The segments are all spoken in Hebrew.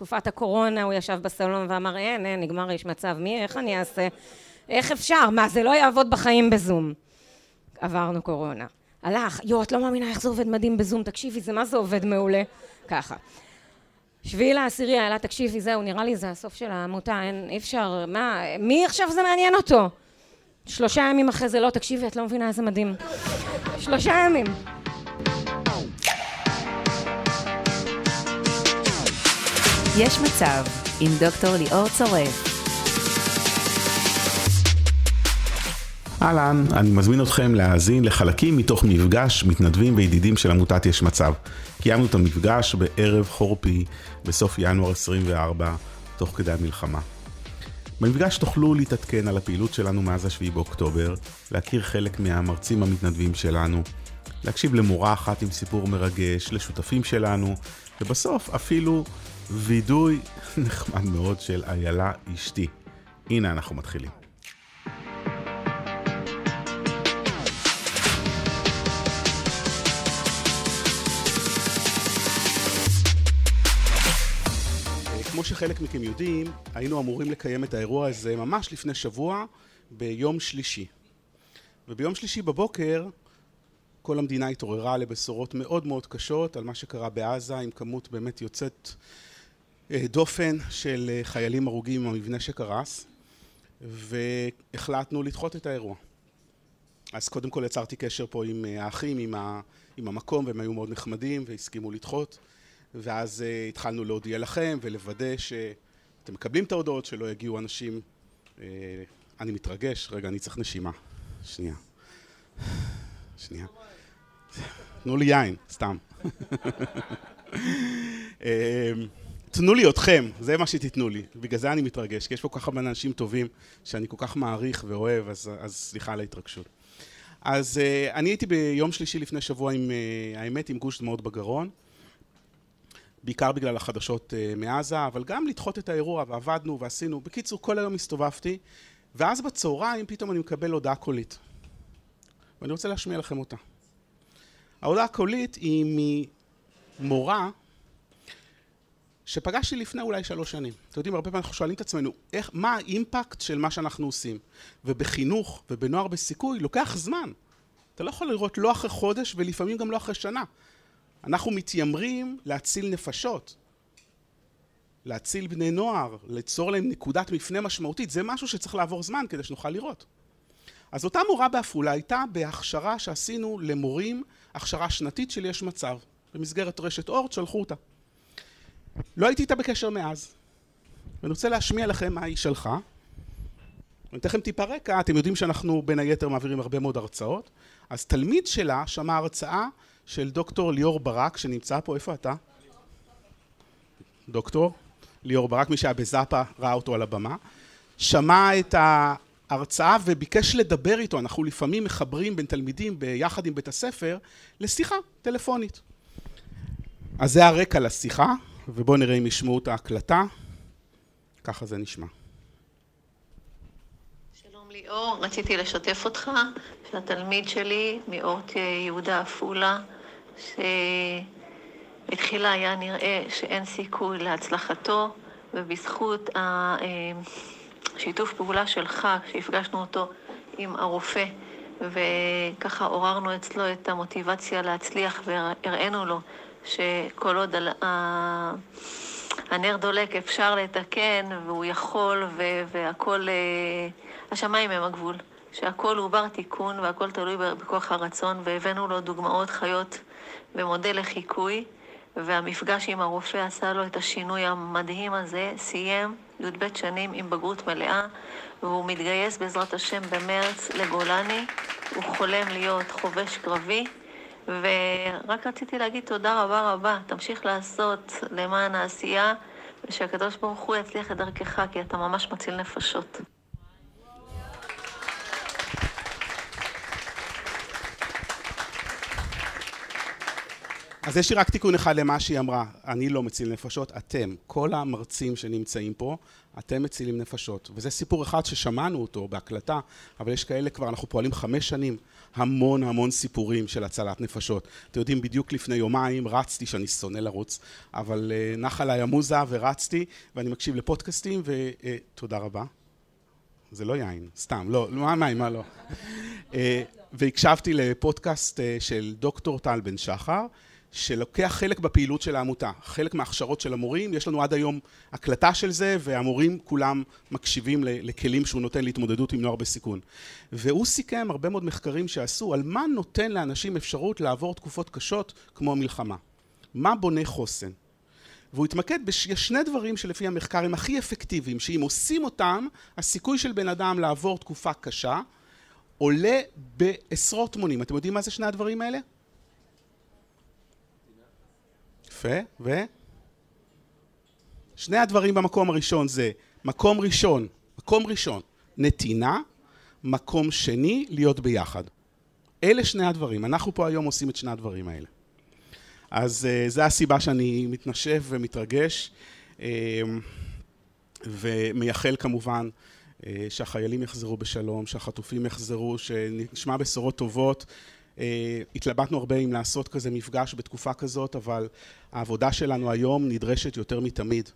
בתקופת הקורונה הוא ישב בסלון ואמר, אין, אין, נגמר איש מצב, מי, איך אני אעשה? איך אפשר? מה, זה לא יעבוד בחיים בזום. עברנו קורונה. הלך, יואו, את לא מאמינה איך זה עובד מדהים בזום, תקשיבי, זה מה זה עובד מעולה? ככה. שביעי לעשירי, יאללה, תקשיבי, זהו, נראה לי זה הסוף של העמותה, אין, אי אפשר, מה, מי עכשיו זה מעניין אותו? שלושה ימים אחרי זה, לא, תקשיבי, את לא מבינה איזה מדהים. שלושה ימים. יש מצב, עם דוקטור ליאור צורף. אהלן, אני מזמין אתכם להאזין לחלקים מתוך מפגש מתנדבים וידידים של עמותת יש מצב. קיימנו את המפגש בערב חורפי בסוף ינואר 24, תוך כדי המלחמה. במפגש תוכלו להתעדכן על הפעילות שלנו מאז השביעי באוקטובר, להכיר חלק מהמרצים המתנדבים שלנו, להקשיב למורה אחת עם סיפור מרגש, לשותפים שלנו, ובסוף אפילו וידוי נחמד מאוד של איילה אשתי. הנה אנחנו מתחילים. כמו שחלק מכם יודעים, היינו אמורים לקיים את האירוע הזה ממש לפני שבוע, ביום שלישי. וביום שלישי בבוקר, כל המדינה התעוררה לבשורות מאוד מאוד קשות על מה שקרה בעזה, עם כמות באמת יוצאת אה, דופן של אה, חיילים הרוגים עם המבנה שקרס, והחלטנו לדחות את האירוע. אז קודם כל יצרתי קשר פה עם אה, האחים, עם, ה, עם המקום, והם היו מאוד נחמדים והסכימו לדחות. ואז התחלנו להודיע לכם ולוודא שאתם מקבלים את ההודעות, שלא יגיעו אנשים. אני מתרגש, רגע, אני צריך נשימה. שנייה. שנייה. תנו לי יין, סתם. תנו לי אתכם, זה מה שתיתנו לי. בגלל זה אני מתרגש, כי יש פה כל כך הרבה אנשים טובים שאני כל כך מעריך ואוהב, אז, אז סליחה על ההתרגשות. אז uh, אני הייתי ביום שלישי לפני שבוע עם, uh, האמת, עם גוש דמעות בגרון. בעיקר בגלל החדשות uh, מעזה, אבל גם לדחות את האירוע, ועבדנו ועשינו. בקיצור, כל היום הסתובבתי, ואז בצהריים פתאום אני מקבל הודעה קולית. ואני רוצה להשמיע לכם אותה. ההודעה הקולית היא ממורה שפגשתי לפני אולי שלוש שנים. אתם יודעים, הרבה פעמים אנחנו שואלים את עצמנו, איך, מה האימפקט של מה שאנחנו עושים? ובחינוך ובנוער בסיכוי לוקח זמן. אתה לא יכול לראות לא אחרי חודש ולפעמים גם לא אחרי שנה. אנחנו מתיימרים להציל נפשות, להציל בני נוער, ליצור להם נקודת מפנה משמעותית, זה משהו שצריך לעבור זמן כדי שנוכל לראות. אז אותה מורה בעפולה הייתה בהכשרה שעשינו למורים, הכשרה שנתית של יש מצב. במסגרת רשת אורט שלחו אותה. לא הייתי איתה בקשר מאז. ואני רוצה להשמיע לכם מה היא שלחה. אני אתן לכם טיפה רקע, אתם יודעים שאנחנו בין היתר מעבירים הרבה מאוד הרצאות. אז תלמיד שלה שמע הרצאה של דוקטור ליאור ברק, שנמצא פה, איפה אתה? דוקטור ליאור ברק, מי שהיה בזאפה ראה אותו על הבמה, שמע את ההרצאה וביקש לדבר איתו, אנחנו לפעמים מחברים בין תלמידים ביחד עם בית הספר לשיחה טלפונית. אז זה הרקע לשיחה, ובואו נראה אם ישמעו את ההקלטה, ככה זה נשמע. שלום ליאור, רציתי לשתף אותך שהתלמיד שלי מאורט יהודה עפולה שבתחילה היה נראה שאין סיכוי להצלחתו, ובזכות השיתוף פעולה שלך, כשהפגשנו אותו עם הרופא, וככה עוררנו אצלו את המוטיבציה להצליח והראינו לו שכל עוד הנר דולק אפשר לתקן והוא יכול והכל, אה, השמיים הם הגבול. שהכל הוא בר תיקון והכל תלוי בכוח הרצון והבאנו לו דוגמאות חיות ומודל לחיקוי, והמפגש עם הרופא עשה לו את השינוי המדהים הזה, סיים י"ב שנים עם בגרות מלאה, והוא מתגייס בעזרת השם במרץ לגולני, הוא חולם להיות חובש קרבי, ורק רציתי להגיד תודה רבה רבה, תמשיך לעשות למען העשייה, ושהקדוש ברוך הוא יצליח את דרכך, כי אתה ממש מציל נפשות. אז יש לי רק תיקון אחד למה שהיא אמרה, אני לא מציל נפשות, אתם, כל המרצים שנמצאים פה, אתם מצילים נפשות. וזה סיפור אחד ששמענו אותו בהקלטה, אבל יש כאלה כבר, אנחנו פועלים חמש שנים, המון המון סיפורים של הצלת נפשות. אתם יודעים, בדיוק לפני יומיים רצתי, שאני שונא לרוץ, אבל uh, נח עליי המוזה ורצתי, ואני מקשיב לפודקאסטים, ותודה אה, uh, רבה. זה לא יין, סתם, לא, מה, מה, מה לא. uh, והקשבתי לפודקאסט של דוקטור טל בן שחר, שלוקח חלק בפעילות של העמותה, חלק מההכשרות של המורים, יש לנו עד היום הקלטה של זה והמורים כולם מקשיבים לכלים שהוא נותן להתמודדות עם נוער בסיכון. והוא סיכם הרבה מאוד מחקרים שעשו על מה נותן לאנשים אפשרות לעבור תקופות קשות כמו המלחמה. מה בונה חוסן? והוא התמקד בשני דברים שלפי המחקר הם הכי אפקטיביים, שאם עושים אותם, הסיכוי של בן אדם לעבור תקופה קשה עולה בעשרות מונים. אתם יודעים מה זה שני הדברים האלה? יפה, ו? שני הדברים במקום הראשון זה מקום ראשון, מקום ראשון, נתינה, מקום שני, להיות ביחד. אלה שני הדברים. אנחנו פה היום עושים את שני הדברים האלה. אז uh, זו הסיבה שאני מתנשף ומתרגש, uh, ומייחל כמובן uh, שהחיילים יחזרו בשלום, שהחטופים יחזרו, שנשמע בשורות טובות. אה, התלבטנו הרבה אם לעשות כזה מפגש בתקופה כזאת, אבל העבודה שלנו היום נדרשת יותר מתמיד.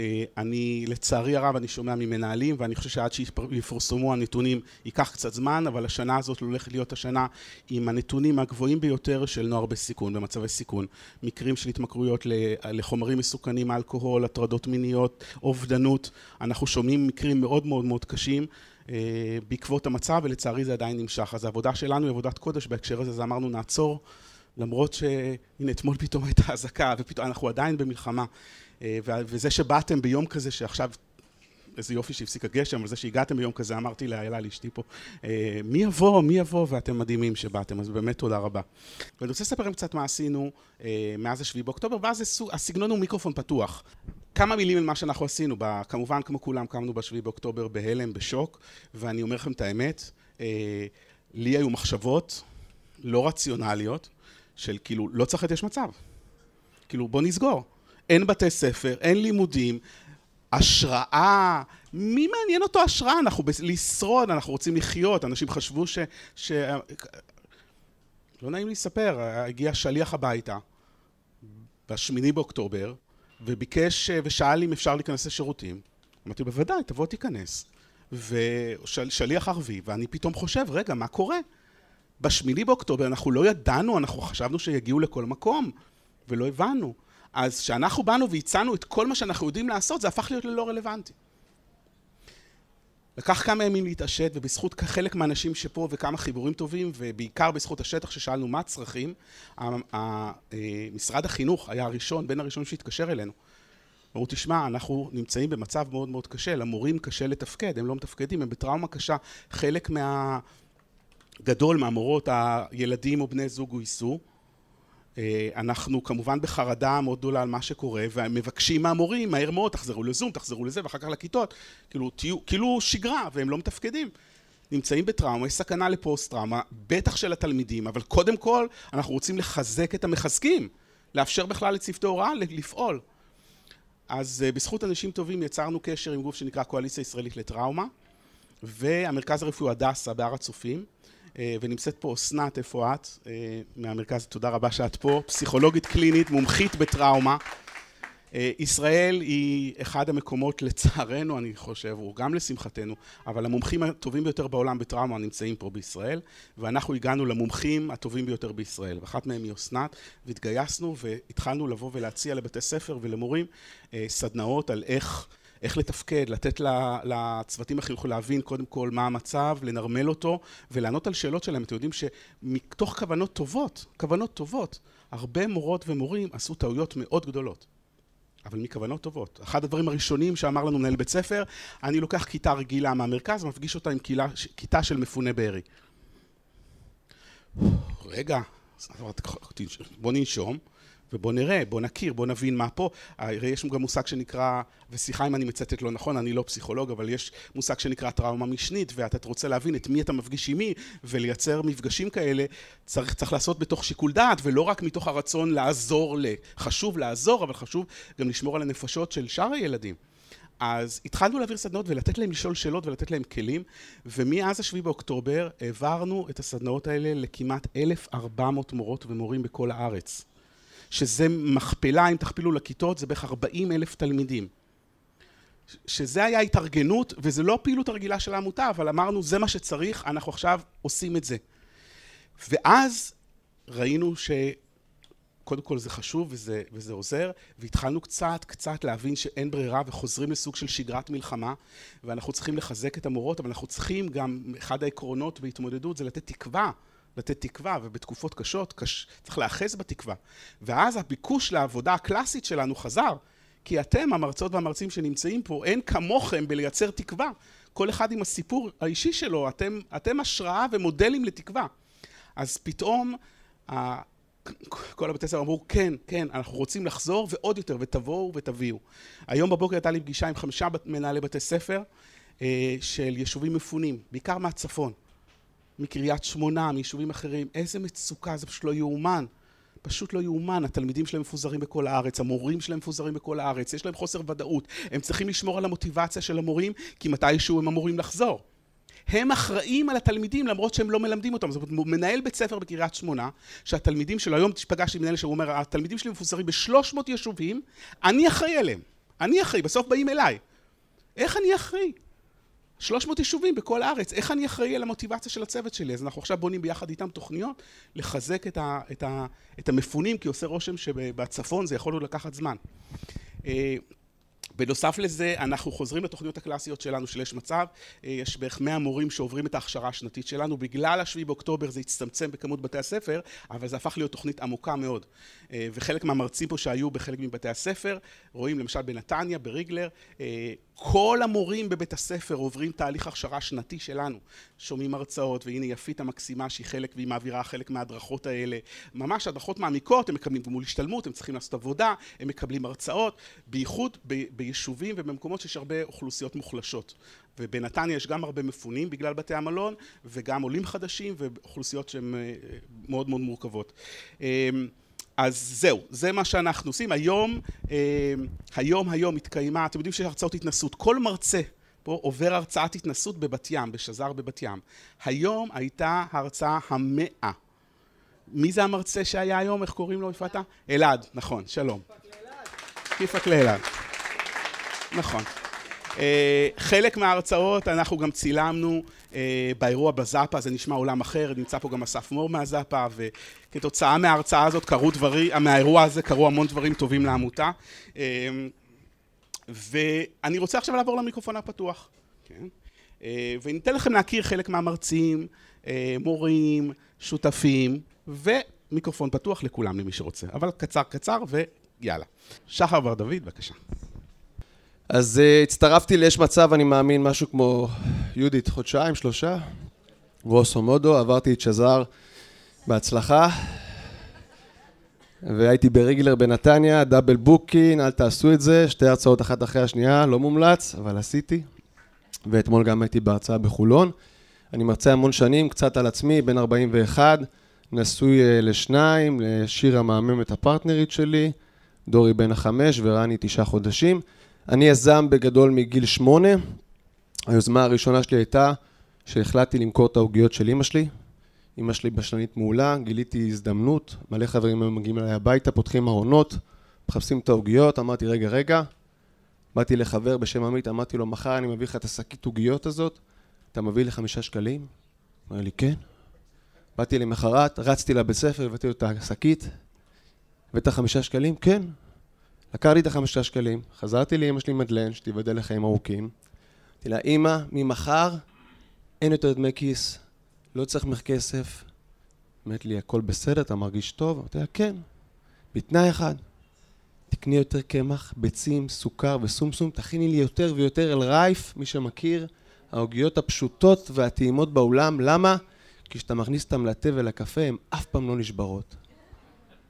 אה, אני, לצערי הרב, אני שומע ממנהלים, ואני חושב שעד שיפורסמו הנתונים ייקח קצת זמן, אבל השנה הזאת הולכת להיות השנה עם הנתונים הגבוהים ביותר של נוער בסיכון, במצבי סיכון. מקרים של התמכרויות לחומרים מסוכנים, אלכוהול, הטרדות מיניות, אובדנות. אנחנו שומעים מקרים מאוד מאוד מאוד קשים. אה, בעקבות המצב, ולצערי זה עדיין נמשך. אז העבודה שלנו היא עבודת קודש בהקשר הזה, אז אמרנו נעצור, למרות שהנה אתמול פתאום הייתה אזעקה, ופתאום אנחנו עדיין במלחמה. אה, וזה שבאתם ביום כזה שעכשיו, איזה יופי שהפסיק הגשם, אבל זה שהגעתם ביום כזה, אמרתי לאיילה, לאשתי פה, אה, מי יבוא, מי יבוא, ואתם מדהימים שבאתם, אז באמת תודה רבה. ואני רוצה לספר לכם קצת מה עשינו מאז השביעי באוקטובר, ואז הסגנון הוא מיקרופון פתוח. כמה מילים על מה שאנחנו עשינו, כמובן כמו כולם קמנו בשביעי באוקטובר בהלם, בשוק, ואני אומר לכם את האמת, אה, לי היו מחשבות לא רציונליות של כאילו לא צריך לתת מצב, כאילו בוא נסגור, אין בתי ספר, אין לימודים, השראה, מי מעניין אותו השראה? אנחנו ב- לשרוד, אנחנו רוצים לחיות, אנשים חשבו ש... ש... לא נעים לי לספר, הגיע שליח הביתה בשמיני באוקטובר, וביקש אה, ושאל אם אפשר להיכנס לשירותים. אמרתי, בוודאי, תבוא תיכנס. ושליח ערבי, ואני פתאום חושב, רגע, מה קורה? בשמיני באוקטובר אנחנו לא ידענו, אנחנו חשבנו שיגיעו לכל מקום, ולא הבנו. אז כשאנחנו באנו והצענו את כל מה שאנחנו יודעים לעשות, זה הפך להיות ללא רלוונטי. לקח כמה ימים להתעשת, ובזכות חלק מהאנשים שפה וכמה חיבורים טובים, ובעיקר בזכות השטח ששאלנו מה הצרכים, אה, משרד החינוך היה הראשון, בין הראשונים שהתקשר אלינו. אמרו, תשמע, אנחנו נמצאים במצב מאוד מאוד קשה, למורים קשה לתפקד, הם לא מתפקדים, הם בטראומה קשה. חלק מה... גדול מהמורות, הילדים או בני זוג גויסו, אנחנו כמובן בחרדה מאוד גדולה על מה שקורה, ומבקשים מהמורים, מהר מאוד, תחזרו לזום, תחזרו לזה, ואחר כך לכיתות, כאילו, תהיו, כאילו שגרה, והם לא מתפקדים. נמצאים בטראומה, יש סכנה לפוסט-טראומה, בטח של התלמידים, אבל קודם כל, אנחנו רוצים לחזק את המחזקים, לאפשר בכלל לצוותי הוראה לפעול. אז אה, בזכות אנשים טובים יצרנו קשר עם גוף שנקרא קואליציה ישראלית לטראומה, והמרכז הרפואי הדסה בהר הצופים. אה, ונמצאת פה אסנת, איפה את? אה, מהמרכז, תודה רבה שאת פה, פסיכולוגית קלינית, מומחית בטראומה. אה, ישראל היא אחד המקומות, לצערנו, אני חושב, או גם לשמחתנו, אבל המומחים הטובים ביותר בעולם בטראומה נמצאים פה בישראל, ואנחנו הגענו למומחים הטובים ביותר בישראל, ואחת מהם היא אסנת, והתגייסנו והתחלנו לבוא ולהציע לבתי ספר ולמורים סדנאות על איך איך לתפקד, לתת לצוותים החינוכיים להבין קודם כל מה המצב, לנרמל אותו ולענות על שאלות שלהם. אתם יודעים שמתוך כוונות טובות, כוונות טובות, הרבה מורות ומורים עשו טעויות מאוד גדולות. אבל מכוונות טובות. אחד הדברים הראשונים שאמר לנו מנהל בית ספר, אני לוקח כיתה רגילה מהמרכז ומפגיש אותה עם כילה, כיתה של מפוני בארי. רגע, בוא ננשום, ובוא נראה, בוא נכיר, בוא נבין מה פה. הרי יש גם מושג שנקרא, וסליחה אם אני מצטט לא נכון, אני לא פסיכולוג, אבל יש מושג שנקרא טראומה משנית, ואתה רוצה להבין את מי אתה מפגיש עם מי, ולייצר מפגשים כאלה, צריך, צריך לעשות בתוך שיקול דעת, ולא רק מתוך הרצון לעזור ל... חשוב לעזור, אבל חשוב גם לשמור על הנפשות של שאר הילדים. אז התחלנו להעביר סדנאות ולתת להם לשאול שאלות ולתת להם כלים, ומאז השביעי באוקטובר העברנו את הסדנאות האלה לכמעט 1,400 מורות ומורים בכל הארץ. שזה מכפלה, אם תכפילו לכיתות, זה בערך 40 אלף תלמידים. שזה היה התארגנות, וזה לא פעילות הרגילה של העמותה, אבל אמרנו, זה מה שצריך, אנחנו עכשיו עושים את זה. ואז ראינו שקודם כל זה חשוב וזה, וזה עוזר, והתחלנו קצת, קצת להבין שאין ברירה וחוזרים לסוג של שגרת מלחמה, ואנחנו צריכים לחזק את המורות, אבל אנחנו צריכים גם, אחד העקרונות בהתמודדות זה לתת תקווה לתת תקווה, ובתקופות קשות קש... צריך להאחז בתקווה. ואז הביקוש לעבודה הקלאסית שלנו חזר, כי אתם, המרצות והמרצים שנמצאים פה, אין כמוכם בלייצר תקווה. כל אחד עם הסיפור האישי שלו, אתם, אתם השראה ומודלים לתקווה. אז פתאום. כל הבתי ספר אמרו, כן, כן, אנחנו רוצים לחזור ועוד יותר, ותבואו ותביאו. היום בבוקר הייתה לי פגישה עם חמישה מנהלי בתי ספר אה, של יישובים מפונים, בעיקר מהצפון. מקריית שמונה, מיישובים אחרים, איזה מצוקה, זה פשוט לא יאומן. פשוט לא יאומן, התלמידים שלהם מפוזרים בכל הארץ, המורים שלהם מפוזרים בכל הארץ, יש להם חוסר ודאות, הם צריכים לשמור על המוטיבציה של המורים, כי מתישהו הם אמורים לחזור. הם אחראים על התלמידים למרות שהם לא מלמדים אותם. זאת אומרת, מנהל בית ספר בקריית שמונה, שהתלמידים שלו, היום פגשתי מנהל שהוא אומר, התלמידים שלי מפוזרים ב-300 יישובים, אני אחראי עליהם. אני אחראי, בסוף באים אליי. איך אני אחראי? 300 יישובים בכל הארץ, איך אני אחראי על המוטיבציה של הצוות שלי? אז אנחנו עכשיו בונים ביחד איתם תוכניות לחזק את, ה, את, ה, את המפונים, כי עושה רושם שבצפון זה יכול עוד לקחת זמן. אה, בנוסף לזה, אנחנו חוזרים לתוכניות הקלאסיות שלנו של יש מצב, אה, יש בערך 100 מורים שעוברים את ההכשרה השנתית שלנו, בגלל השביעי באוקטובר זה הצטמצם בכמות בתי הספר, אבל זה הפך להיות תוכנית עמוקה מאוד. אה, וחלק מהמרצים פה שהיו בחלק מבתי הספר, רואים למשל בנתניה, בריגלר, כל המורים בבית הספר עוברים תהליך הכשרה שנתי שלנו, שומעים הרצאות, והנה יפית המקסימה שהיא חלק והיא מעבירה חלק מההדרכות האלה, ממש הדרכות מעמיקות, הם מקבלים גמול השתלמות, הם צריכים לעשות עבודה, הם מקבלים הרצאות, בייחוד ב- ביישובים ובמקומות שיש הרבה אוכלוסיות מוחלשות. ובנתניה יש גם הרבה מפונים בגלל בתי המלון, וגם עולים חדשים ואוכלוסיות שהן אה, מאוד מאוד מורכבות. אז זהו, זה מה שאנחנו עושים. היום, אה, היום, היום התקיימה, אתם יודעים שיש הרצאות התנסות. כל מרצה פה עובר הרצאת התנסות בבת ים, בשזר בבת ים. היום הייתה הרצאה המאה. מי זה המרצה שהיה היום? איך קוראים לו, יפעת? אלעד, נכון, שלום. כיפק לאלעד. נכון. אה, חלק מההרצאות אנחנו גם צילמנו באירוע בזאפה, זה נשמע עולם אחר, נמצא פה גם אסף מור מהזאפה, וכתוצאה מההרצאה הזאת קרו דברים, מהאירוע הזה קרו המון דברים טובים לעמותה. אה, ואני רוצה עכשיו לעבור למיקרופון הפתוח. כן? וניתן לכם להכיר חלק מהמרצים, מורים, שותפים, ומיקרופון פתוח לכולם למי שרוצה. אבל קצר קצר ויאללה. שחר בר דוד, בבקשה. אז uh, הצטרפתי ל"יש מצב", אני מאמין, משהו כמו יהודית, חודשיים, שלושה. רוסו מודו, עברתי את שזר בהצלחה. והייתי בריגלר בנתניה, דאבל בוקין, אל תעשו את זה, שתי הרצאות אחת אחרי השנייה, לא מומלץ, אבל עשיתי. ואתמול גם הייתי בהרצאה בחולון. אני מרצה המון שנים, קצת על עצמי, בן 41, נשוי uh, לשניים, לשירה מהממת הפרטנרית שלי, דורי בן החמש ורני תשעה חודשים. אני יזם בגדול מגיל שמונה. היוזמה הראשונה שלי הייתה שהחלטתי למכור את העוגיות של אימא שלי. אימא שלי בשלנית מעולה, גיליתי הזדמנות, מלא חברים היו מגיעים אליי הביתה, פותחים ארונות, מחפשים את העוגיות, אמרתי רגע רגע, באתי לחבר בשם עמית, אמרתי לו מחר אני מביא לך את השקית עוגיות הזאת, אתה מביא לי חמישה שקלים? אמר לי כן. באתי למחרת, רצתי לבית ספר, הבאתי לו את השקית, הבאת חמישה שקלים? כן. לקחתי את החמישה שקלים, חזרתי לאמא שלי מדלן, שתיבדל לחיים ארוכים. אמרתי לה, אמא, ממחר אין יותר דמי כיס, לא צריך ממך כסף. אמרת לי, הכל בסדר, אתה מרגיש טוב? אמרתי לה, כן. בתנאי אחד, תקני יותר קמח, ביצים, סוכר וסומסום, תכיני לי יותר ויותר אל רייף, מי שמכיר, העוגיות הפשוטות והטעימות באולם. למה? כי כשאתה מכניס אותם לתה ולקפה, הן אף פעם לא נשברות.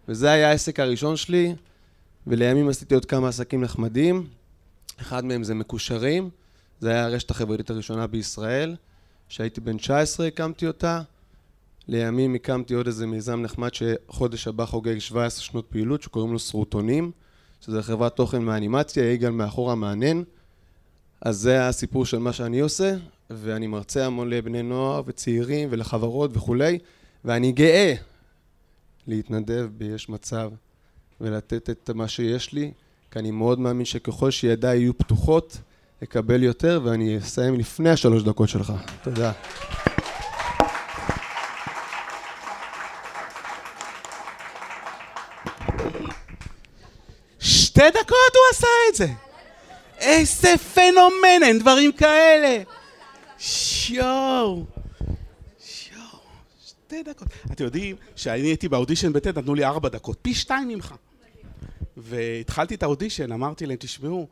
וזה היה העסק הראשון שלי, ולימים עשיתי עוד כמה עסקים נחמדים. אחד מהם זה מקושרים, זה היה הרשת החברתית הראשונה בישראל. כשהייתי בן 19 הקמתי אותה. לימים הקמתי עוד איזה מיזם נחמד שחודש הבא חוגג 17 שנות פעילות, שקוראים לו סרוטונים, שזה חברת תוכן מאנימציה, יגאל מאחורה מענן. אז זה הסיפור של מה שאני עושה, ואני מרצה המון לבני נוער וצעירים ולחברות וכולי, ואני גאה להתנדב ביש מצב ולתת את מה שיש לי, כי אני מאוד מאמין שככל שידיי יהיו פתוחות, אקבל יותר, ואני אסיים לפני השלוש דקות שלך. תודה. שתי דקות הוא עשה את זה! איזה פנומן, אין דברים כאלה! שיואו! שיואו, שתי דקות. אתם יודעים שאני הייתי באודישן בטד, נתנו לי ארבע דקות, פי שתיים ממך. והתחלתי את האודישן, אמרתי להם, תשמעו,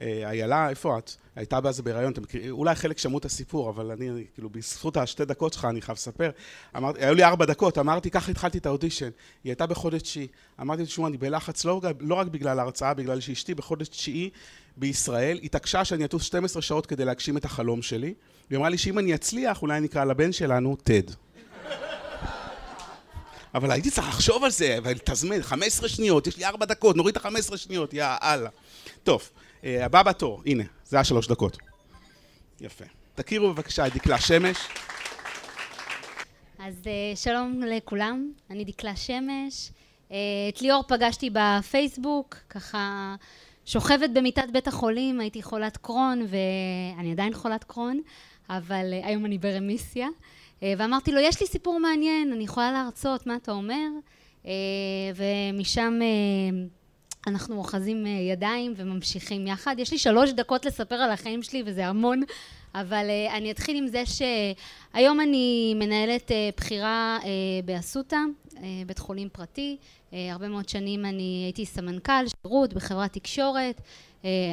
איילה, איפה את? הייתה באז בהיריון, אולי חלק שמעו את הסיפור, אבל אני, כאילו, בזכות השתי דקות שלך, אני חייב לספר. אמרתי, היו לי ארבע דקות, אמרתי, ככה התחלתי את האודישן. היא הייתה בחודש תשיעי. אמרתי, תשמעו, אני בלחץ, לא, לא רק בגלל ההרצאה, בגלל שאשתי בחודש תשיעי בישראל, התעקשה שאני אטוס 12 שעות כדי להגשים את החלום שלי. והיא אמרה לי שאם אני אצליח, אולי נקרא לבן שלנו טד. אבל הייתי צריך לחשוב על זה, ולתזמן, 15 שניות, יש לי 4 דקות, נוריד את ה-15 שניות, יא אללה. טוב, אה, הבא בתור, הנה, זה השלוש דקות. יפה. תכירו בבקשה את דקלה שמש. אז אה, שלום לכולם, אני דקלה שמש. אה, את ליאור פגשתי בפייסבוק, ככה שוכבת במיטת בית החולים, הייתי חולת קרון, ואני עדיין חולת קרון, אבל היום אני ברמיסיה. ואמרתי לו, יש לי סיפור מעניין, אני יכולה להרצות, מה אתה אומר? ומשם אנחנו אוחזים אה, ידיים וממשיכים יחד. יש לי שלוש דקות לספר על החיים שלי וזה המון, אבל uh, אני אתחיל עם זה שהיום אני מנהלת uh, בחירה באסותא, בית חולים פרטי. הרבה מאוד שנים אני הייתי סמנכ"ל שירות בחברת תקשורת.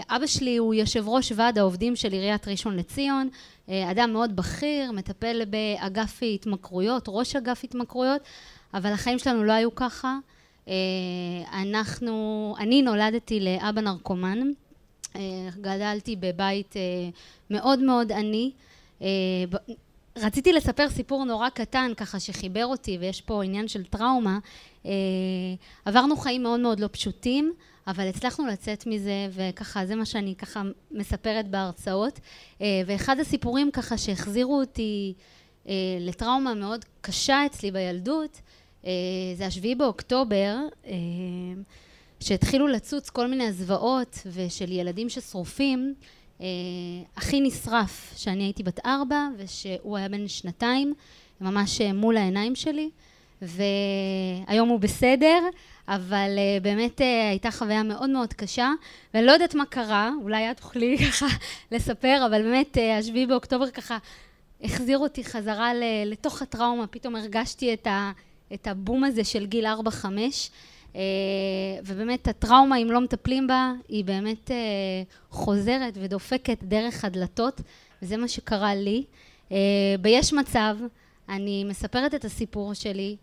אבא שלי הוא יושב ראש ועד העובדים של עיריית ראשון לציון, אדם מאוד בכיר, מטפל באגף התמכרויות, ראש אגף התמכרויות, אבל החיים שלנו לא היו ככה. אה, אנחנו, אני נולדתי לאבא נרקומן, אה, גדלתי בבית אה, מאוד מאוד עני. רציתי לספר סיפור נורא קטן, ככה שחיבר אותי, ויש פה עניין של טראומה. עברנו חיים מאוד מאוד לא פשוטים, אבל הצלחנו לצאת מזה, וככה, זה מה שאני ככה מספרת בהרצאות. ואחד הסיפורים ככה שהחזירו אותי לטראומה מאוד קשה אצלי בילדות, זה השביעי באוקטובר, אה, שהתחילו לצוץ כל מיני הזוועות ושל ילדים ששרופים. אה, אחי נשרף כשאני הייתי בת ארבע ושהוא היה בן שנתיים, ממש מול העיניים שלי, והיום הוא בסדר, אבל באמת הייתה חוויה מאוד מאוד קשה, ואני לא יודעת מה קרה, אולי את תוכלי ככה לספר, אבל באמת השביעי באוקטובר ככה החזיר אותי חזרה לתוך הטראומה, פתאום הרגשתי את ה... את הבום הזה של גיל 4-5, אה, ובאמת הטראומה, אם לא מטפלים בה, היא באמת אה, חוזרת ודופקת דרך הדלתות, וזה מה שקרה לי. אה, ביש מצב, אני מספרת את הסיפור שלי,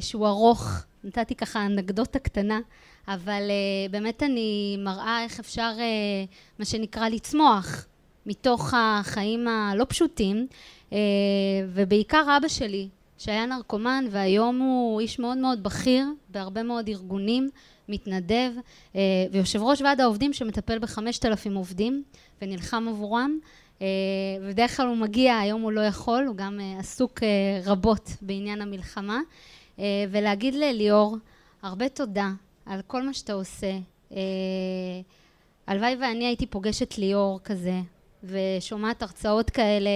שהוא ארוך, נתתי ככה אנקדוטה קטנה, אבל באמת אני מראה איך אפשר, מה שנקרא, לצמוח מתוך החיים הלא פשוטים, ובעיקר אבא שלי, שהיה נרקומן והיום הוא איש מאוד מאוד בכיר בהרבה מאוד ארגונים, מתנדב אה, ויושב ראש ועד העובדים שמטפל בחמשת אלפים עובדים ונלחם עבורם. ובדרך אה, כלל הוא מגיע, היום הוא לא יכול, הוא גם אה, עסוק רבות בעניין המלחמה. ולהגיד לליאור הרבה תודה על כל מה שאתה עושה. הלוואי ואני הייתי פוגשת ליאור כזה ושומעת הרצאות כאלה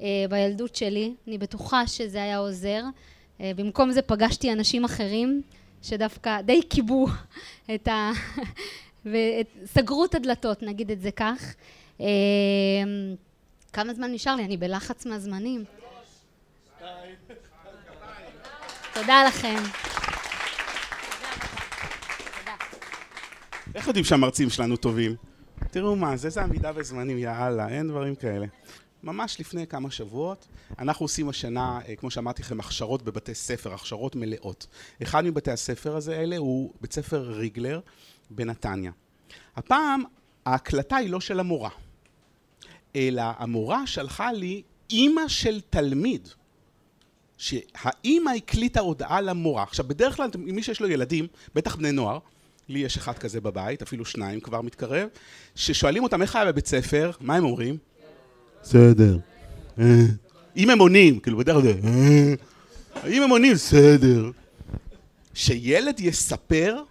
אה, בילדות שלי, אני בטוחה שזה היה עוזר. אה, במקום זה פגשתי אנשים אחרים שדווקא די כיבו את ה... וסגרו את הדלתות, נגיד את זה כך. אה, כמה זמן נשאר לי? אני בלחץ מהזמנים. תודה לכם. איך יודעים שהמרצים שלנו טובים? תראו מה, זה זה עמידה בזמנים, יאללה, אין דברים כאלה. ממש לפני כמה שבועות. אנחנו עושים השנה, אה, כמו שאמרתי לכם, הכשרות בבתי ספר, הכשרות מלאות. אחד מבתי הספר הזה, אלה, הוא בית ספר ריגלר בנתניה. הפעם ההקלטה היא לא של המורה, אלא המורה שלחה לי אימא של תלמיד, שהאימא הקליטה הודעה למורה. עכשיו, בדרך כלל, מי שיש לו ילדים, בטח בני נוער, לי יש אחד כזה בבית, אפילו שניים כבר מתקרב, ששואלים אותם איך היה בבית ספר, מה הם אומרים? בסדר. אה. אם הם עונים, כאילו בדרך כלל, אה. אם הם עונים, בסדר. שילד יספר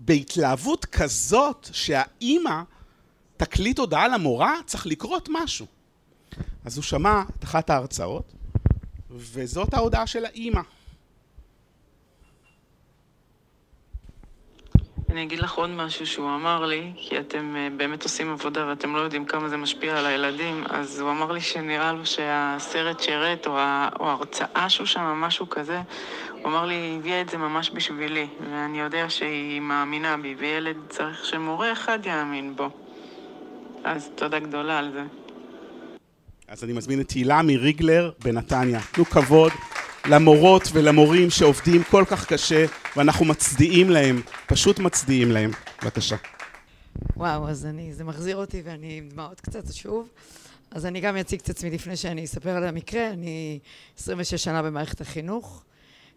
בהתלהבות כזאת שהאימא תקליט הודעה למורה, צריך לקרות משהו. אז הוא שמע את אחת ההרצאות, וזאת ההודעה של האימא. אני אגיד לך עוד משהו שהוא אמר לי, כי אתם אה, באמת עושים עבודה ואתם לא יודעים כמה זה משפיע על הילדים, אז הוא אמר לי שנראה לו שהסרט שהראית, או ההרצאה שהוא שם, משהו כזה, הוא אמר לי, היא הביאה את זה ממש בשבילי, ואני יודע שהיא מאמינה בי, וילד צריך שמורה אחד יאמין בו. אז תודה גדולה על זה. אז אני מזמין את הילה מריגלר בנתניה. תנו כבוד למורות ולמורים שעובדים כל כך קשה, ואנחנו מצדיעים להם, פשוט מצדיעים להם. בבקשה. וואו, אז אני, זה מחזיר אותי ואני עם דמעות קצת שוב. אז אני גם אציג את עצמי לפני שאני אספר על המקרה. אני 26 שנה במערכת החינוך,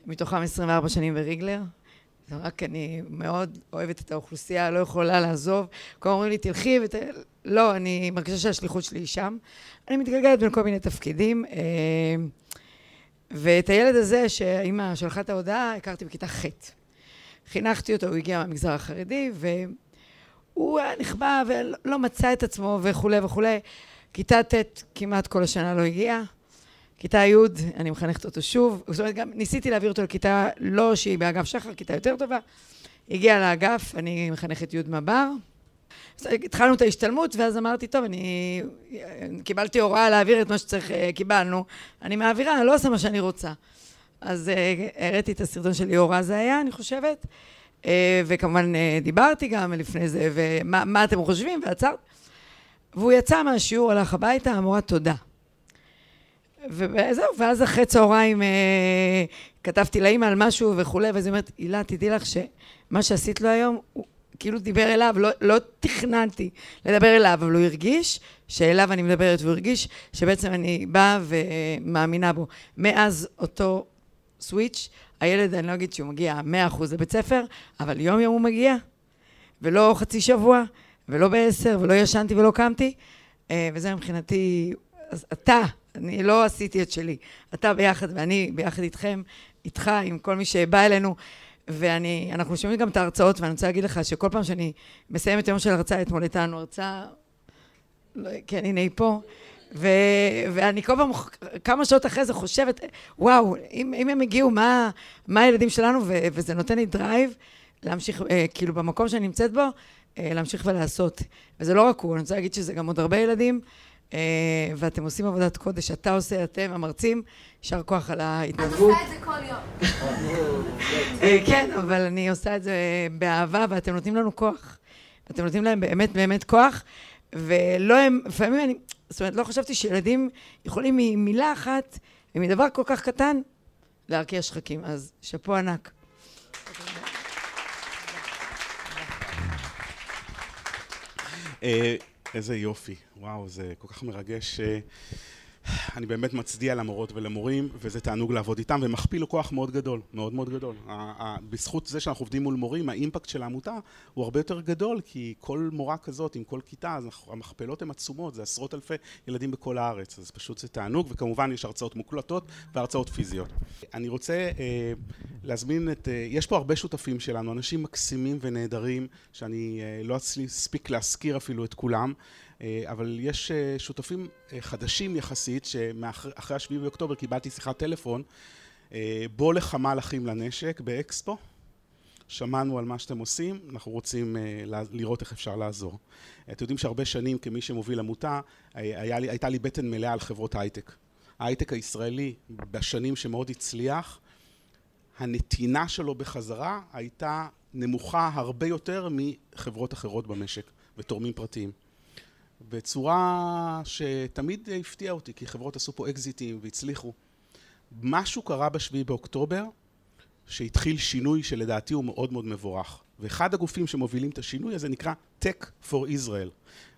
מתוכם 24 שנים בריגלר. רק אני מאוד אוהבת את האוכלוסייה, לא יכולה לעזוב. כל אומרים לי, תלכי ות... לא, אני מרגישה שהשליחות שלי היא שם. אני מתגלגלת בין כל מיני תפקידים. אה, ואת הילד הזה, שהאימא שלחה את ההודעה, הכרתי בכיתה ח'. חינכתי אותו, הוא הגיע מהמגזר החרדי, והוא היה נכבה ולא מצא את עצמו וכולי וכולי. כיתה ט' כמעט כל השנה לא הגיע. כיתה י', אני מחנכת אותו שוב. זאת אומרת, גם ניסיתי להעביר אותו לכיתה לא שהיא באגף שחר, כיתה יותר טובה. הגיע לאגף, אני מחנכת י' מב"ר. התחלנו את ההשתלמות, ואז אמרתי, טוב, אני קיבלתי הוראה להעביר את מה שצריך, אה, קיבלנו. אני מעבירה, אני לא עושה מה שאני רוצה. אז אה, הראיתי את הסרטון של ליאורה זה היה, אני חושבת. אה, וכמובן דיברתי גם לפני זה, ומה אתם חושבים, ועצרת. והוא יצא מהשיעור, הלך הביתה, המורה תודה. וזהו, ואז אחרי צהריים אה, כתבתי לאימא על משהו וכולי, ואז היא אומרת, הילה, תדעי לך שמה שעשית לו היום, הוא כאילו דיבר אליו, לא, לא תכננתי לדבר אליו, אבל הוא הרגיש שאליו אני מדברת, והוא הרגיש שבעצם אני באה ומאמינה בו. מאז אותו סוויץ', הילד, אני לא אגיד שהוא מגיע 100% לבית ספר, אבל יום יום הוא מגיע, ולא חצי שבוע, ולא בעשר, ולא ישנתי ולא קמתי, אה, וזה מבחינתי, אז אתה, אני לא עשיתי את שלי. אתה ביחד ואני ביחד איתכם, איתך, עם כל מי שבא אלינו. ואני, אנחנו שומעים גם את ההרצאות, ואני רוצה להגיד לך שכל פעם שאני מסיימת יום של הרצאה, אתמול הייתה לנו הרצאה, לא, כן, הנה היא פה, ו, ואני כל פעם, כמה שעות אחרי זה חושבת, וואו, אם, אם הם הגיעו, מה, מה הילדים שלנו, ו, וזה נותן לי drive להמשיך, אה, כאילו במקום שאני נמצאת בו, אה, להמשיך ולעשות. וזה לא רק הוא, אני רוצה להגיד שזה גם עוד הרבה ילדים. אה, ואתם עושים עבודת קודש, אתה עושה, אתם, המרצים, יישר כוח על ההתנדבות. אני עושה את זה כל יום. אה, כן, אבל אני עושה את זה באהבה, ואתם נותנים לנו כוח. אתם נותנים להם באמת באמת כוח, ולא הם, לפעמים אני, זאת אומרת, לא חשבתי שילדים יכולים ממילה אחת ומדבר כל כך קטן להרקיע שחקים, אז שאפו ענק. אה, איזה יופי, וואו, זה כל כך מרגש. אני באמת מצדיע למורות ולמורים, וזה תענוג לעבוד איתם, ומכפיל לו כוח מאוד גדול, מאוד מאוד גדול. בזכות זה שאנחנו עובדים מול מורים, האימפקט של העמותה הוא הרבה יותר גדול, כי כל מורה כזאת עם כל כיתה, אז המכפלות הן עצומות, זה עשרות אלפי ילדים בכל הארץ, אז פשוט זה תענוג, וכמובן יש הרצאות מוקלטות והרצאות פיזיות. אני רוצה אה, להזמין את, אה, יש פה הרבה שותפים שלנו, אנשים מקסימים ונהדרים, שאני אה, לא אספיק להזכיר אפילו את כולם. אה, אבל יש אה, שותפים אה, חדשים יחסית, שאחרי השביעי באוקטובר קיבלתי שיחת טלפון, בוא לחמ"ל אחים לנשק באקספו, שמענו על מה שאתם עושים, אנחנו רוצים לראות איך אפשר לעזור. אתם יודעים שהרבה שנים כמי שמוביל עמותה, לי, הייתה לי בטן מלאה על חברות הייטק. ההייטק הישראלי בשנים שמאוד הצליח, הנתינה שלו בחזרה הייתה נמוכה הרבה יותר מחברות אחרות במשק ותורמים פרטיים. בצורה שתמיד הפתיעה אותי, כי חברות עשו פה אקזיטים והצליחו. משהו קרה בשביעי באוקטובר, שהתחיל שינוי שלדעתי הוא מאוד מאוד מבורך. ואחד הגופים שמובילים את השינוי הזה נקרא Tech for Israel.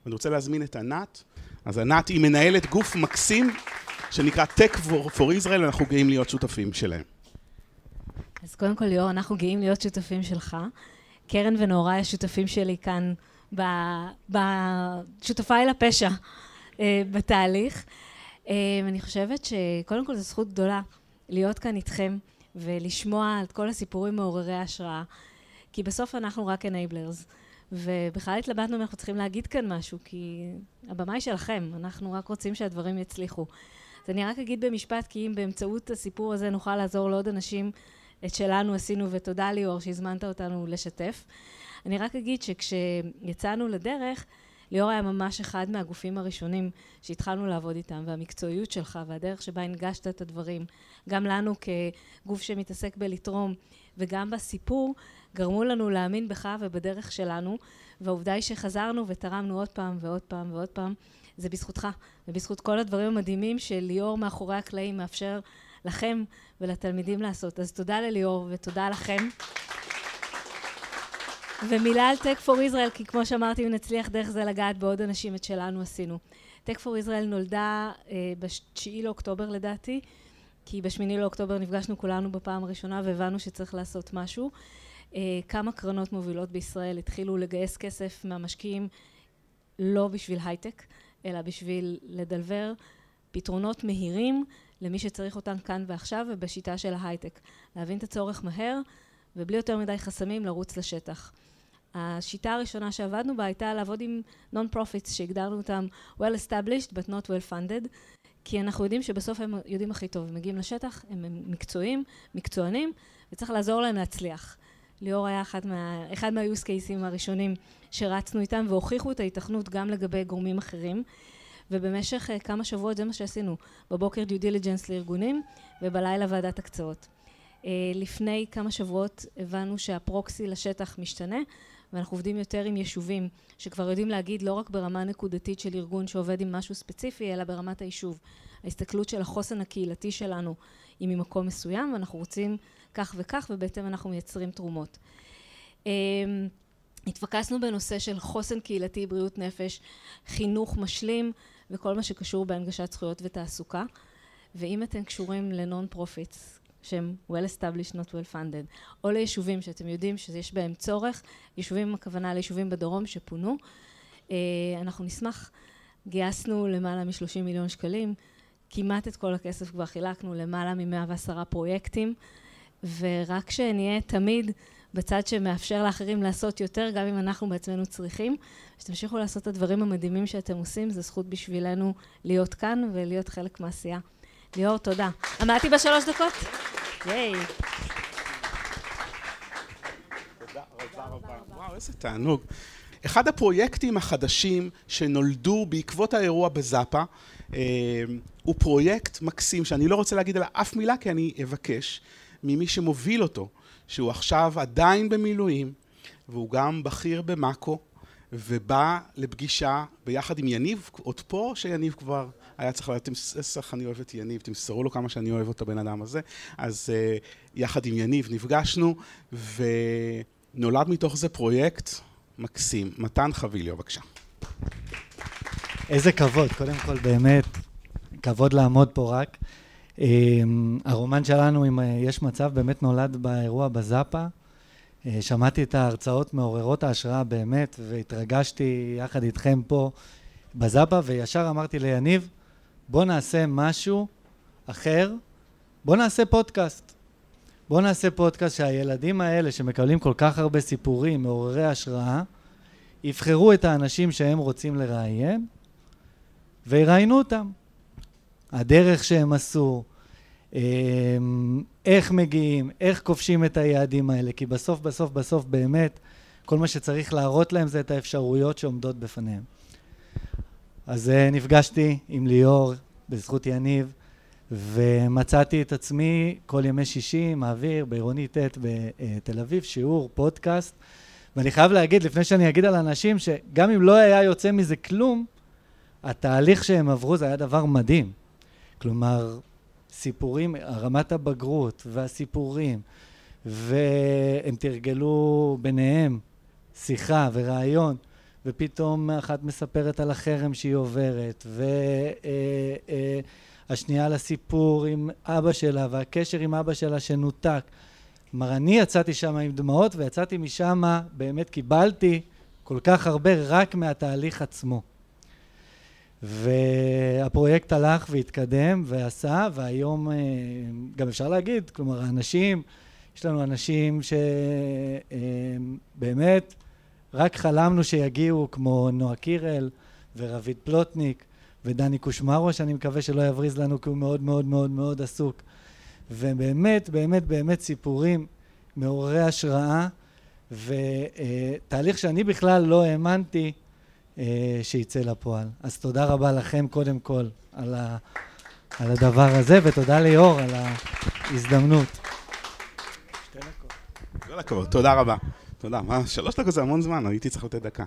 ואני רוצה להזמין את ענת. אז ענת היא מנהלת גוף מקסים שנקרא Tech for, for Israel, ואנחנו גאים להיות שותפים שלהם. אז קודם כל, ליאור, אנחנו גאים להיות שותפים שלך. קרן ונאורי השותפים שלי כאן, בשותפיי לפשע אה, בתהליך. אה, אני חושבת שקודם כל זו זכות גדולה להיות כאן איתכם ולשמוע את כל הסיפורים מעוררי ההשראה, כי בסוף אנחנו רק enablers. ובכלל התלבטנו אם אנחנו צריכים להגיד כאן משהו, כי הבמה היא שלכם, אנחנו רק רוצים שהדברים יצליחו. אז אני רק אגיד במשפט, כי אם באמצעות הסיפור הזה נוכל לעזור לעוד אנשים, את שלנו עשינו, ותודה ליאור שהזמנת אותנו לשתף. אני רק אגיד שכשיצאנו לדרך, ליאור היה ממש אחד מהגופים הראשונים שהתחלנו לעבוד איתם, והמקצועיות שלך והדרך שבה הנגשת את הדברים, גם לנו כגוף שמתעסק בלתרום, וגם בסיפור, גרמו לנו להאמין בך ובדרך שלנו, והעובדה היא שחזרנו ותרמנו עוד פעם ועוד פעם ועוד פעם, זה בזכותך, ובזכות כל הדברים המדהימים שליאור מאחורי הקלעים מאפשר לכם ולתלמידים לעשות. אז תודה לליאור ותודה לכם. ומילה על Tech for Israel, כי כמו שאמרתי, אם נצליח דרך זה לגעת בעוד אנשים, את שלנו עשינו. Tech for Israel נולדה אה, ב-9 לאוקטובר לדעתי, כי ב-8 לאוקטובר נפגשנו כולנו בפעם הראשונה והבנו שצריך לעשות משהו. אה, כמה קרנות מובילות בישראל התחילו לגייס כסף מהמשקיעים לא בשביל הייטק, אלא בשביל לדלבר פתרונות מהירים למי שצריך אותם כאן ועכשיו ובשיטה של ההייטק. להבין את הצורך מהר ובלי יותר מדי חסמים לרוץ לשטח. השיטה הראשונה שעבדנו בה הייתה לעבוד עם non-profits שהגדרנו אותם well established but not well funded כי אנחנו יודעים שבסוף הם יודעים הכי טוב, הם מגיעים לשטח, הם מקצועיים, מקצוענים וצריך לעזור להם להצליח. ליאור היה אחד, מה, אחד מה-use cases הראשונים שרצנו איתם והוכיחו את ההיתכנות גם לגבי גורמים אחרים ובמשך uh, כמה שבועות זה מה שעשינו בבוקר due diligence לארגונים ובלילה ועדת הקצאות. Uh, לפני כמה שבועות הבנו שהפרוקסי לשטח משתנה ואנחנו עובדים יותר עם יישובים שכבר יודעים להגיד לא רק ברמה נקודתית של ארגון שעובד עם משהו ספציפי אלא ברמת היישוב. ההסתכלות של החוסן הקהילתי שלנו היא ממקום מסוים ואנחנו רוצים כך וכך ובהתאם אנחנו מייצרים תרומות. אמ, התפקסנו בנושא של חוסן קהילתי, בריאות נפש, חינוך משלים וכל מה שקשור בהנגשת זכויות ותעסוקה ואם אתם קשורים ל non profits שהם well established not well funded או ליישובים שאתם יודעים שיש בהם צורך, יישובים הכוונה ליישובים בדרום שפונו, אה, אנחנו נשמח, גייסנו למעלה מ-30 מיליון שקלים, כמעט את כל הכסף כבר חילקנו למעלה מ-110 פרויקטים ורק שנהיה תמיד בצד שמאפשר לאחרים לעשות יותר, גם אם אנחנו בעצמנו צריכים, שתמשיכו לעשות את הדברים המדהימים שאתם עושים, זו זכות בשבילנו להיות כאן ולהיות חלק מהעשייה. ליאור, תודה. עמדתי בשלוש דקות? ייי. וואו, איזה תענוג. אחד הפרויקטים החדשים שנולדו בעקבות האירוע בזאפה, אה, הוא פרויקט מקסים, שאני לא רוצה להגיד עליו אף מילה, כי אני אבקש ממי שמוביל אותו, שהוא עכשיו עדיין במילואים, והוא גם בכיר במאקו, ובא לפגישה ביחד עם יניב, עוד פה שיניב כבר היה צריך לדעת, איך אני אוהב את יניב, תמסרו לו כמה שאני אוהב את הבן אדם הזה. אז uh, יחד עם יניב נפגשנו, ונולד מתוך זה פרויקט מקסים. מתן חביליו, בבקשה. איזה כבוד, קודם כל באמת, כבוד לעמוד פה רק. Um, הרומן שלנו, אם uh, יש מצב, באמת נולד באירוע בזאפה. Uh, שמעתי את ההרצאות מעוררות ההשראה באמת, והתרגשתי יחד איתכם פה בזאפה, וישר אמרתי ליניב, בוא נעשה משהו אחר, בוא נעשה פודקאסט. בוא נעשה פודקאסט שהילדים האלה שמקבלים כל כך הרבה סיפורים מעוררי השראה, יבחרו את האנשים שהם רוצים לראיין ויראיינו אותם. הדרך שהם עשו, אמ, איך מגיעים, איך כובשים את היעדים האלה, כי בסוף בסוף בסוף באמת כל מה שצריך להראות להם זה את האפשרויות שעומדות בפניהם. אז uh, נפגשתי עם ליאור בזכות יניב, ומצאתי את עצמי כל ימי שישי מעביר בעירוני ט' בתל אביב שיעור, פודקאסט, ואני חייב להגיד, לפני שאני אגיד על אנשים, שגם אם לא היה יוצא מזה כלום, התהליך שהם עברו זה היה דבר מדהים. כלומר, סיפורים, רמת הבגרות והסיפורים, והם תרגלו ביניהם שיחה ורעיון, ופתאום אחת מספרת על החרם שהיא עוברת, והשנייה על הסיפור עם אבא שלה, והקשר עם אבא שלה שנותק. כלומר, אני יצאתי שם עם דמעות, ויצאתי משם, באמת קיבלתי כל כך הרבה רק מהתהליך עצמו. והפרויקט הלך והתקדם ועשה, והיום גם אפשר להגיד, כלומר, האנשים, יש לנו אנשים שבאמת רק חלמנו שיגיעו, כמו נועה קירל ורביד פלוטניק ודני קושמרו, שאני מקווה שלא יבריז לנו כי הוא מאוד מאוד מאוד מאוד עסוק. ובאמת, באמת, באמת סיפורים מעוררי השראה, ותהליך שאני בכלל לא האמנתי שיצא לפועל. אז תודה רבה לכם קודם כל על, ה, על הדבר הזה, ותודה ליאור על ההזדמנות. כל הכבוד, תודה רבה. תודה, מה, שלוש דקות זה המון זמן, הייתי צריך לתת דקה.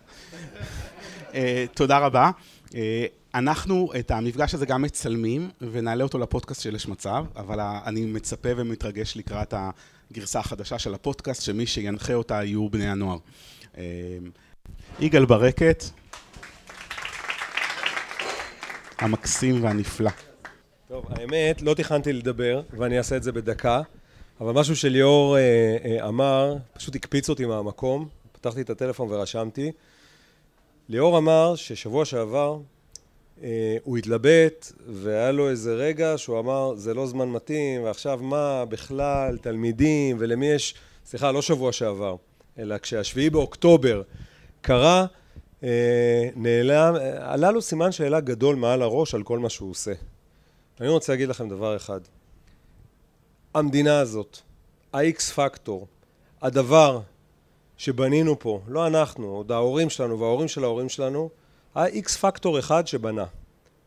תודה רבה. אנחנו את המפגש הזה גם מצלמים, ונעלה אותו לפודקאסט של יש מצב, אבל אני מצפה ומתרגש לקראת הגרסה החדשה של הפודקאסט, שמי שינחה אותה יהיו בני הנוער. יגאל ברקת, המקסים והנפלא. טוב, האמת, לא תכננתי לדבר, ואני אעשה את זה בדקה, אבל משהו שליאור אה, אה, אמר, פשוט הקפיץ אותי מהמקום, פתחתי את הטלפון ורשמתי. ליאור אמר ששבוע שעבר אה, הוא התלבט, והיה לו איזה רגע שהוא אמר, זה לא זמן מתאים, ועכשיו מה בכלל, תלמידים, ולמי יש, סליחה, לא שבוע שעבר, אלא כשהשביעי באוקטובר קרה, אה, נעלם, עלה לו סימן שאלה גדול מעל הראש על כל מה שהוא עושה. אני רוצה להגיד לכם דבר אחד. המדינה הזאת, ה-X פקטור, הדבר שבנינו פה, לא אנחנו, עוד ההורים שלנו וההורים של ההורים שלנו, ה-X פקטור אחד שבנה,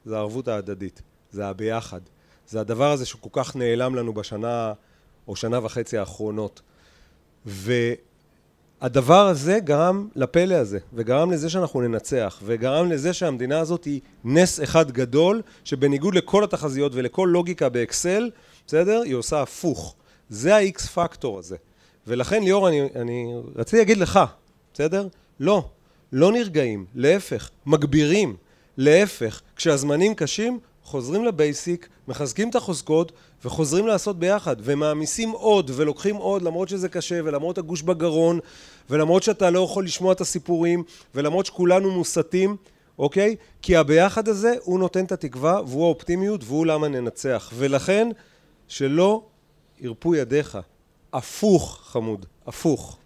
זה הערבות ההדדית, זה הביחד, זה הדבר הזה שכל כך נעלם לנו בשנה או שנה וחצי האחרונות. והדבר הזה גרם לפלא הזה, וגרם לזה שאנחנו ננצח, וגרם לזה שהמדינה הזאת היא נס אחד גדול, שבניגוד לכל התחזיות ולכל לוגיקה באקסל, בסדר? היא עושה הפוך. זה ה-X פקטור הזה. ולכן ליאור, אני, אני רציתי להגיד לך, בסדר? לא. לא נרגעים, להפך, מגבירים, להפך, כשהזמנים קשים, חוזרים לבייסיק, מחזקים את החוזקות וחוזרים לעשות ביחד, ומעמיסים עוד ולוקחים עוד למרות שזה קשה ולמרות הגוש בגרון ולמרות שאתה לא יכול לשמוע את הסיפורים ולמרות שכולנו מוסתים, אוקיי? כי הביחד הזה הוא נותן את התקווה והוא האופטימיות והוא למה ננצח, ולכן שלא ירפו ידיך, הפוך חמוד, הפוך.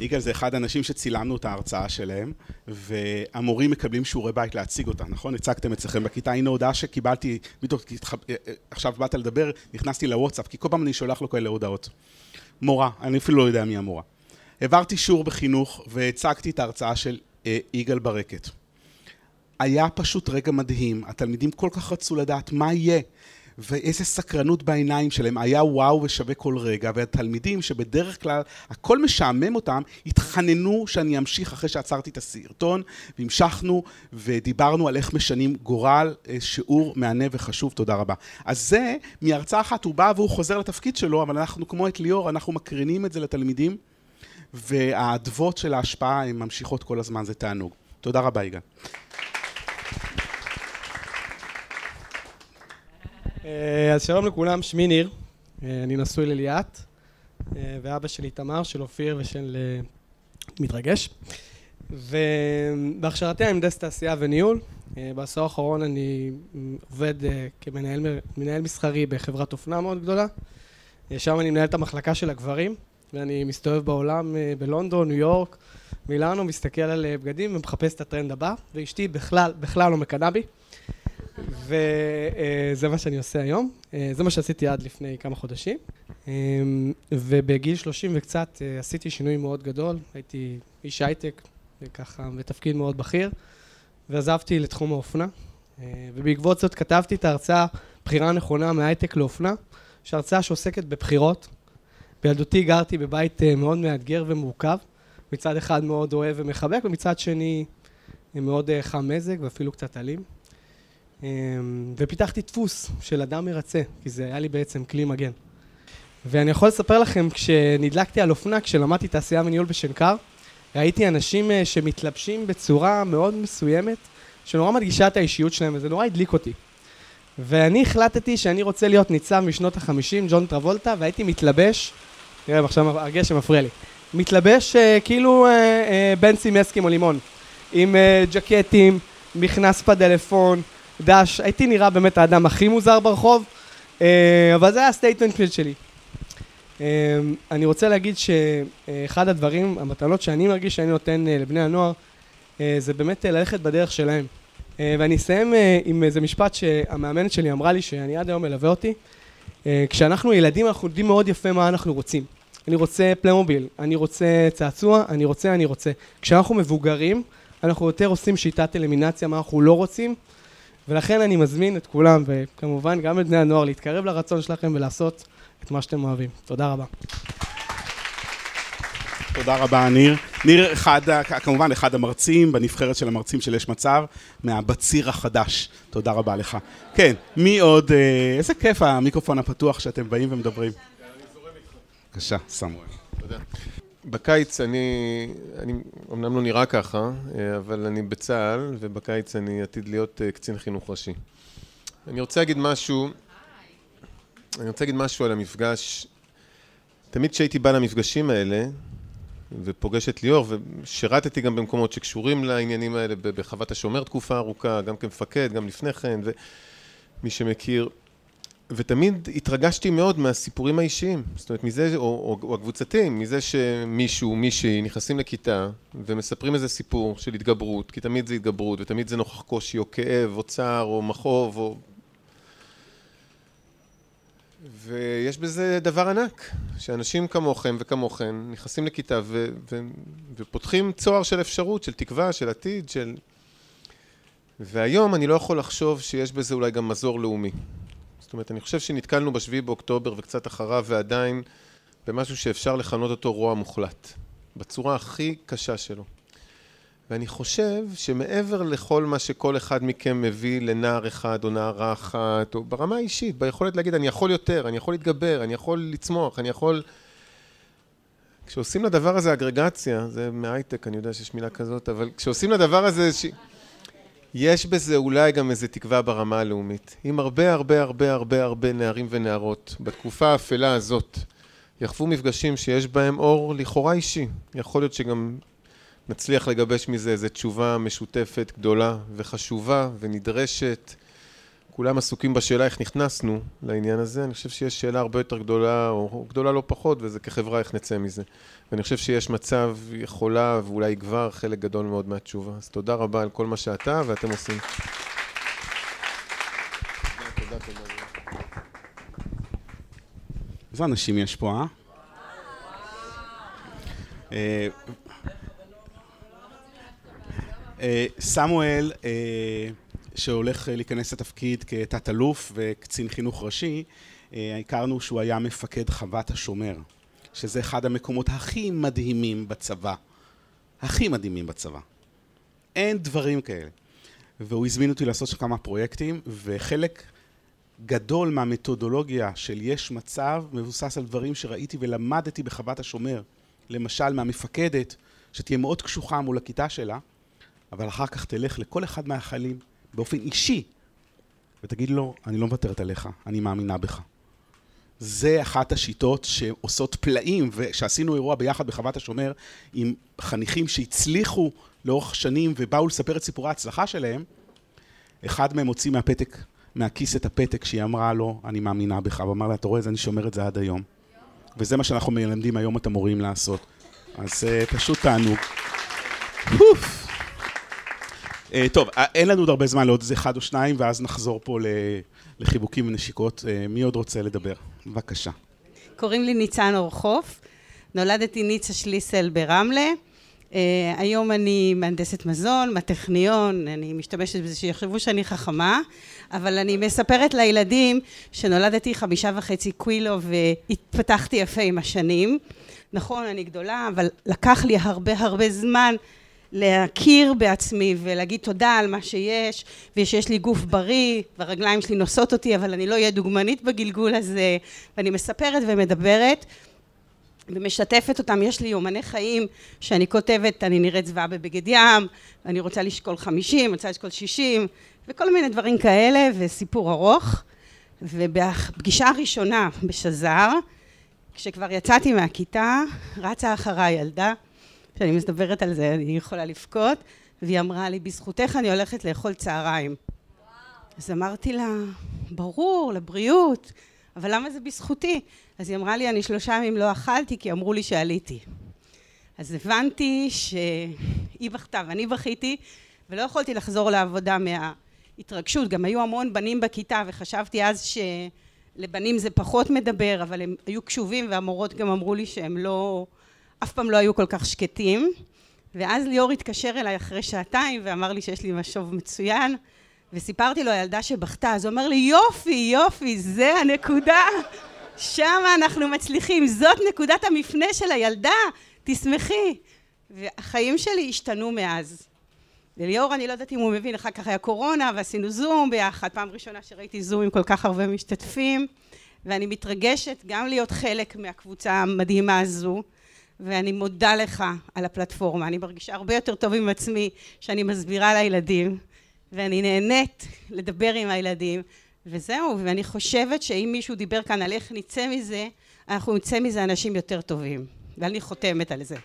יגאל זה אחד האנשים שצילמנו את ההרצאה שלהם, והמורים מקבלים שיעורי בית להציג אותה, נכון? הצגתם אצלכם בכיתה, הנה הודעה שקיבלתי, בדיוק עכשיו באת לדבר, נכנסתי לוואטסאפ, כי כל פעם אני שולח לו כאלה הודעות. מורה, אני אפילו לא יודע מי המורה. העברתי שיעור בחינוך והצגתי את ההרצאה של יגאל ברקת. היה פשוט רגע מדהים, התלמידים כל כך רצו לדעת מה יהיה. ואיזה סקרנות בעיניים שלהם, היה וואו ושווה כל רגע, והתלמידים שבדרך כלל הכל משעמם אותם, התחננו שאני אמשיך אחרי שעצרתי את הסרטון, והמשכנו ודיברנו על איך משנים גורל, שיעור מהנה וחשוב, תודה רבה. אז זה, מהרצאה אחת הוא בא והוא חוזר לתפקיד שלו, אבל אנחנו כמו את ליאור, אנחנו מקרינים את זה לתלמידים, והאדוות של ההשפעה הן ממשיכות כל הזמן, זה תענוג. תודה רבה, יגאל. אז שלום לכולם, שמי ניר, אני נשוי לליאת, ואבא שלי תמר, של אופיר ושל מתרגש. ובהכשרתי אני מהנדס תעשייה וניהול. בעשור האחרון אני עובד כמנהל מסחרי בחברת אופנה מאוד גדולה. שם אני מנהל את המחלקה של הגברים, ואני מסתובב בעולם בלונדון, ניו יורק, מילאנו, מסתכל על בגדים ומחפש את הטרנד הבא, ואשתי בכלל, בכלל לא מקנאה בי. וזה מה שאני עושה היום, זה מה שעשיתי עד לפני כמה חודשים. ובגיל 30 וקצת עשיתי שינוי מאוד גדול, הייתי איש הייטק, וככה בתפקיד מאוד בכיר, ועזבתי לתחום האופנה. ובעקבות זאת כתבתי את ההרצאה בחירה נכונה מהייטק לאופנה, שהרצאה שעוסקת בבחירות, בילדותי גרתי בבית אה, מאוד מאתגר ומורכב. מצד אחד מאוד אוהב ומחבק, ומצד שני מאוד אה, חם מזג ואפילו קצת אלים. ופיתחתי דפוס של אדם מרצה, כי זה היה לי בעצם כלי מגן. ואני יכול לספר לכם, כשנדלקתי על אופנה, כשלמדתי תעשייה וניהול בשנקר, ראיתי אנשים אה, שמתלבשים בצורה מאוד מסוימת, שנורא מדגישה את האישיות שלהם, וזה נורא הדליק אותי. ואני החלטתי שאני רוצה להיות ניצב משנות החמישים, ג'ון טרבולטה, והייתי מתלבש, תראה, עכשיו הגשם מפריע לי, מתלבש אה, כאילו אה, אה, בנסי מסקים או לימון, עם ג'קטים, מכנס פדלפון, דש, הייתי נראה באמת האדם הכי מוזר ברחוב, אבל זה היה ה statement שלי. אני רוצה להגיד שאחד הדברים, המתנות שאני מרגיש שאני נותן לבני הנוער, זה באמת ללכת בדרך שלהם. ואני אסיים עם איזה משפט שהמאמנת שלי אמרה לי, שאני עד היום מלווה אותי. כשאנחנו ילדים אנחנו יודעים מאוד יפה מה אנחנו רוצים. אני רוצה פלמוביל, אני רוצה צעצוע, אני רוצה, אני רוצה. כשאנחנו מבוגרים, אנחנו יותר עושים שיטת אלימינציה, מה אנחנו לא רוצים, ולכן אני מזמין את כולם, וכמובן גם את בני הנוער, להתקרב לרצון שלכם ולעשות את מה שאתם אוהבים. תודה רבה. תודה רבה, ניר. ניר, אחד, כמובן, אחד המרצים בנבחרת של המרצים של יש מצב, מהבציר החדש. תודה רבה לך. כן, מי עוד? אה, איזה כיף המיקרופון הפתוח שאתם באים ומדברים. בבקשה, סמואל. תודה. בקיץ אני, אני אמנם לא נראה ככה, אה, אבל אני בצה"ל, ובקיץ אני עתיד להיות אה, קצין חינוך ראשי. אני רוצה להגיד משהו, אני רוצה להגיד משהו על המפגש. תמיד כשהייתי בא למפגשים האלה, ופוגש את ליאור, ושירתתי גם במקומות שקשורים לעניינים האלה, בחוות השומר תקופה ארוכה, גם כמפקד, גם לפני כן, ומי שמכיר, ותמיד התרגשתי מאוד מהסיפורים האישיים, זאת אומרת מזה, או, או, או הקבוצתיים, מזה שמישהו, מישהי, נכנסים לכיתה ומספרים איזה סיפור של התגברות, כי תמיד זה התגברות ותמיד זה נוכח קושי או כאב או צער או מכאוב או... ויש בזה דבר ענק, שאנשים כמוכם וכמוכן נכנסים לכיתה ו- ו- ופותחים צוהר של אפשרות, של תקווה, של עתיד, של... והיום אני לא יכול לחשוב שיש בזה אולי גם מזור לאומי. זאת אומרת, אני חושב שנתקלנו בשביעי באוקטובר וקצת אחריו ועדיין במשהו שאפשר לכנות אותו רוע מוחלט, בצורה הכי קשה שלו. ואני חושב שמעבר לכל מה שכל אחד מכם מביא לנער אחד או נערה אחת, או ברמה האישית, ביכולת להגיד אני יכול יותר, אני יכול להתגבר, אני יכול לצמוח, אני יכול... כשעושים לדבר הזה אגרגציה, זה מהייטק, אני יודע שיש מילה כזאת, אבל כשעושים לדבר הזה... ש... יש בזה אולי גם איזו תקווה ברמה הלאומית. אם הרבה הרבה הרבה הרבה הרבה נערים ונערות בתקופה האפלה הזאת יחוו מפגשים שיש בהם אור לכאורה אישי, יכול להיות שגם נצליח לגבש מזה איזו תשובה משותפת גדולה וחשובה ונדרשת. כולם עסוקים בשאלה איך נכנסנו לעניין הזה, אני חושב שיש שאלה הרבה יותר גדולה, או גדולה לא פחות, וזה כחברה איך נצא מזה. ואני חושב שיש מצב, יכולה, ואולי כבר חלק גדול מאוד מהתשובה. אז תודה רבה על כל מה שאתה ואתם עושים. איזה אנשים יש פה, אה? אה, אה סמואל, אה, שהולך להיכנס לתפקיד כתת-אלוף וקצין חינוך ראשי, הכרנו שהוא היה מפקד חוות השומר. שזה אחד המקומות הכי מדהימים בצבא. הכי מדהימים בצבא. אין דברים כאלה. והוא הזמין אותי לעשות שם כמה פרויקטים, וחלק גדול מהמתודולוגיה של יש מצב מבוסס על דברים שראיתי ולמדתי בחוות השומר. למשל מהמפקדת, שתהיה מאוד קשוחה מול הכיתה שלה, אבל אחר כך תלך לכל אחד מהחיילים באופן אישי, ותגיד לו, אני לא מוותרת עליך, אני מאמינה בך. זה אחת השיטות שעושות פלאים, ושעשינו אירוע ביחד בחוות השומר עם חניכים שהצליחו לאורך שנים ובאו לספר את סיפורי ההצלחה שלהם, אחד מהם הוציא מהפתק, מהכיס את הפתק שהיא אמרה לו, אני מאמינה בך, ואמר לה, אתה רואה, אני שומר את זה עד היום. וזה מה שאנחנו מלמדים היום את המורים לעשות. אז uh, פשוט תענוג. Uh, טוב, uh, אין לנו עוד הרבה זמן לעוד איזה אחד או שניים, ואז נחזור פה. לחיבוקים ונשיקות. אה, מי עוד רוצה לדבר? בבקשה. קוראים לי ניצן אורחוף, נולדתי ניצה שליסל ברמלה. Uh, היום אני מהנדסת מזון, מהטכניון, אני משתמשת בזה שיחשבו שאני חכמה, אבל אני מספרת לילדים שנולדתי חמישה וחצי קווילו והתפתחתי יפה עם השנים. נכון, אני גדולה, אבל לקח לי הרבה הרבה זמן להכיר בעצמי ולהגיד תודה על מה שיש, ושיש לי גוף בריא, והרגליים שלי נושאות אותי, אבל אני לא אהיה דוגמנית בגלגול הזה, ואני מספרת ומדברת. ומשתפת אותם, יש לי יומני חיים שאני כותבת, אני נראית זוועה בבגד ים, אני רוצה לשקול חמישים, רוצה לשקול שישים, וכל מיני דברים כאלה, וסיפור ארוך. ובפגישה הראשונה בשזר, כשכבר יצאתי מהכיתה, רצה אחריי ילדה, כשאני מדברת על זה אני יכולה לבכות, והיא אמרה לי, בזכותך אני הולכת לאכול צהריים. אז אמרתי לה, ברור, לבריאות, אבל למה זה בזכותי? אז היא אמרה לי, אני שלושה ימים לא אכלתי כי אמרו לי שעליתי. אז הבנתי שהיא בכתה ואני בכיתי, ולא יכולתי לחזור לעבודה מההתרגשות. גם היו המון בנים בכיתה, וחשבתי אז שלבנים זה פחות מדבר, אבל הם היו קשובים, והמורות גם אמרו לי שהם לא, אף פעם לא היו כל כך שקטים. ואז ליאור התקשר אליי אחרי שעתיים ואמר לי שיש לי משוב מצוין, וסיפרתי לו הילדה שבכתה, אז הוא אומר לי, יופי, יופי, זה הנקודה. שם אנחנו מצליחים, זאת נקודת המפנה של הילדה, תשמחי. והחיים שלי השתנו מאז. וליאור, אני לא יודעת אם הוא מבין, אחר כך היה קורונה ועשינו זום ביחד, פעם ראשונה שראיתי זום עם כל כך הרבה משתתפים, ואני מתרגשת גם להיות חלק מהקבוצה המדהימה הזו, ואני מודה לך על הפלטפורמה. אני מרגישה הרבה יותר טוב עם עצמי שאני מסבירה לילדים, ואני נהנית לדבר עם הילדים, וזהו, ואני חושבת שאם מישהו דיבר כאן על איך נצא מזה, אנחנו נצא מזה אנשים יותר טובים. ואני חותמת על זה.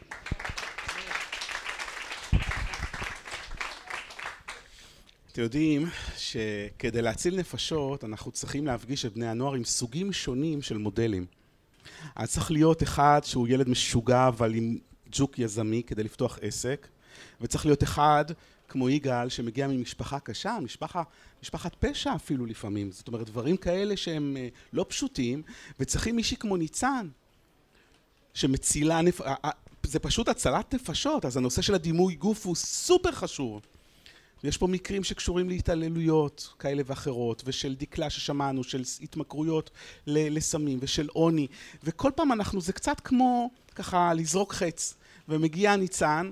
אתם יודעים שכדי להציל נפשות אנחנו צריכים להפגיש את בני הנוער עם סוגים שונים של מודלים. אז צריך להיות אחד שהוא ילד משוגע אבל עם ג'וק יזמי כדי לפתוח עסק, וצריך להיות אחד כמו יגאל שמגיע ממשפחה קשה, משפחה, משפחת פשע אפילו לפעמים, זאת אומרת דברים כאלה שהם אה, לא פשוטים, וצריכים מישהי כמו ניצן שמצילה, נפ... זה פשוט הצלת נפשות, אז הנושא של הדימוי גוף הוא סופר חשוב. יש פה מקרים שקשורים להתעללויות כאלה ואחרות, ושל דקלה ששמענו, של התמכרויות לסמים, ושל עוני, וכל פעם אנחנו, זה קצת כמו ככה לזרוק חץ, ומגיע ניצן,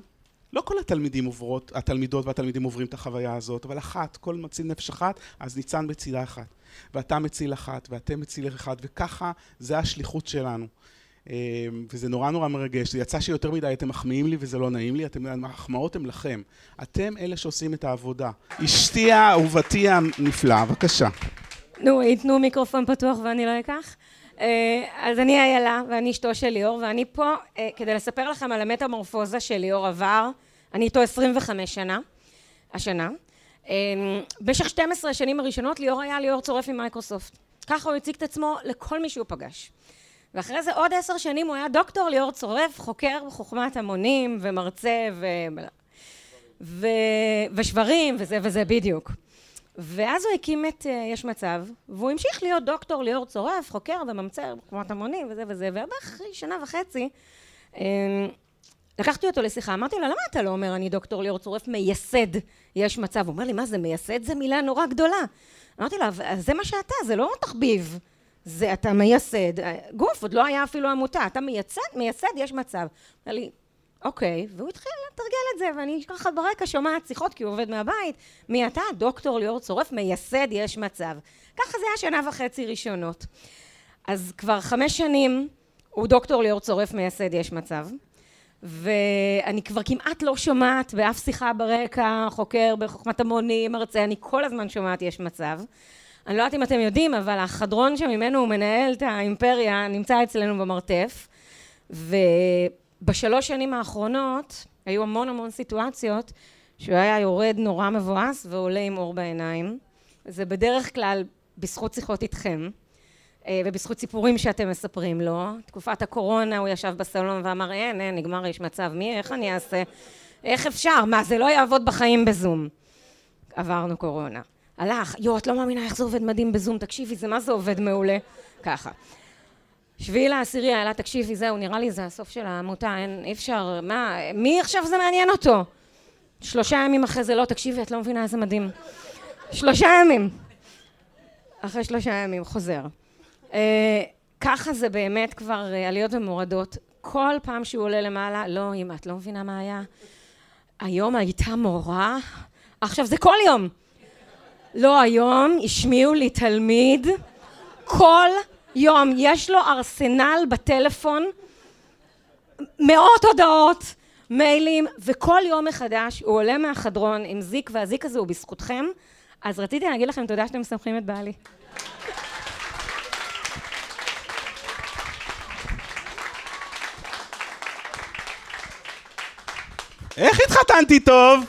לא כל התלמידים עוברות, התלמידות והתלמידים עוברים את החוויה הזאת, אבל אחת, כל מציל נפש אחת, אז ניצן מצילה אחת. ואתה מציל אחת, ואתם מציל אחד, וככה זה השליחות שלנו. אה, וזה נורא נורא מרגש. זה יצא שיותר מדי אתם מחמיאים לי וזה לא נעים לי, אתם, המחמאות הן לכם. אתם אלה שעושים את העבודה. אשתי אהובתי הנפלאה, בבקשה. נו, ייתנו מיקרופון פתוח ואני לא אקח? אה, אז אני איילה ואני אשתו של ליאור ואני פה אה, כדי לספר לכם על המטמורפוזה של ליאור עבר אני איתו 25 שנה השנה במשך 12 השנים הראשונות ליאור היה ליאור צורף עם מייקרוסופט ככה הוא הציג את עצמו לכל מי שהוא פגש ואחרי זה עוד עשר שנים הוא היה דוקטור ליאור צורף חוקר בחוכמת המונים ומרצה ו... ו... ושברים וזה וזה בדיוק ואז הוא הקים את uh, יש מצב, והוא המשיך להיות דוקטור ליאור צורף, חוקר וממצר בחוכמת המונים וזה וזה, ואחרי שנה וחצי um, לקחתי אותו לשיחה, אמרתי לו, למה אתה לא אומר אני דוקטור ליאור צורף מייסד יש מצב? הוא אומר לי, מה זה מייסד? זה מילה נורא גדולה. אמרתי לו, זה מה שאתה, זה לא תחביב. זה אתה מייסד, גוף, עוד לא היה אפילו עמותה, אתה מייסד, מייסד יש מצב. אמר לי, אוקיי, והוא התחיל לתרגל את זה, ואני ככה ברקע שומעת שיחות, כי הוא עובד מהבית, מי אתה? דוקטור ליאור צורף, מייסד יש מצב. ככה זה היה שנה וחצי ראשונות. אז כבר חמש שנים הוא דוקטור ליאור צורף, מייסד יש מצב. ואני כבר כמעט לא שומעת באף שיחה ברקע, חוקר בחוכמת המונים, מרצה, אני כל הזמן שומעת יש מצב. אני לא יודעת אם אתם יודעים, אבל החדרון שממנו הוא מנהל את האימפריה נמצא אצלנו במרתף. ו... בשלוש שנים האחרונות היו המון המון סיטואציות שהוא היה יורד נורא מבואס ועולה עם אור בעיניים. זה בדרך כלל בזכות שיחות איתכם אה, ובזכות סיפורים שאתם מספרים לו. תקופת הקורונה הוא ישב בסלון ואמר אין, אין, נגמר, יש מצב, מי, איך אני אעשה? איך אפשר? מה, זה לא יעבוד בחיים בזום. עברנו קורונה. הלך, יואו, את לא מאמינה איך זה עובד מדהים בזום, תקשיבי, זה מה זה עובד מעולה? ככה. שביעי לעשירי, יאללה, תקשיבי, זהו, נראה לי זה הסוף של העמותה, אין, אי אפשר, מה, מי עכשיו זה מעניין אותו? שלושה ימים אחרי זה, לא, תקשיבי, את לא מבינה איזה מדהים. שלושה ימים. אחרי שלושה ימים, חוזר. אה, ככה זה באמת כבר אה, עליות ומורדות. כל פעם שהוא עולה למעלה, לא, אמא, את לא מבינה מה היה? היום הייתה מורה, עכשיו זה כל יום. לא, היום השמיעו לי תלמיד, כל יום יש לו ארסנל בטלפון, מאות הודעות, מיילים, וכל יום מחדש הוא עולה מהחדרון עם זיק, והזיק הזה הוא בזכותכם. אז רציתי להגיד לכם תודה שאתם משמחים את בעלי. איך התחתנתי טוב?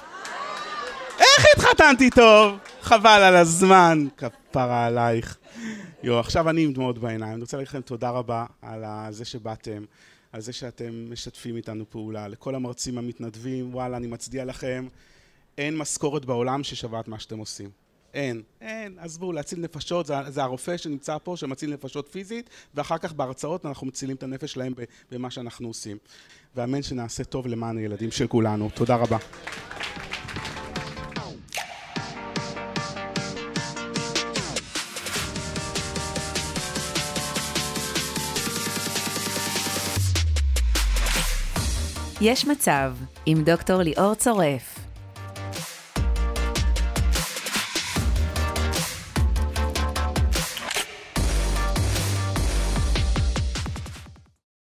איך התחתנתי טוב? חבל על הזמן, כפרה עלייך. יו, עכשיו אני עם דמעות בעיניים. אני רוצה להגיד לכם תודה רבה על זה שבאתם, על זה שאתם משתפים איתנו פעולה. לכל המרצים המתנדבים, וואלה, אני מצדיע לכם. אין משכורת בעולם ששווה את מה שאתם עושים. אין, אין, עזבו, להציל נפשות, זה, זה הרופא שנמצא פה שמציל נפשות פיזית, ואחר כך בהרצאות אנחנו מצילים את הנפש שלהם במה שאנחנו עושים. ואמן שנעשה טוב למען הילדים של כולנו. תודה רבה. יש מצב עם דוקטור ליאור צורף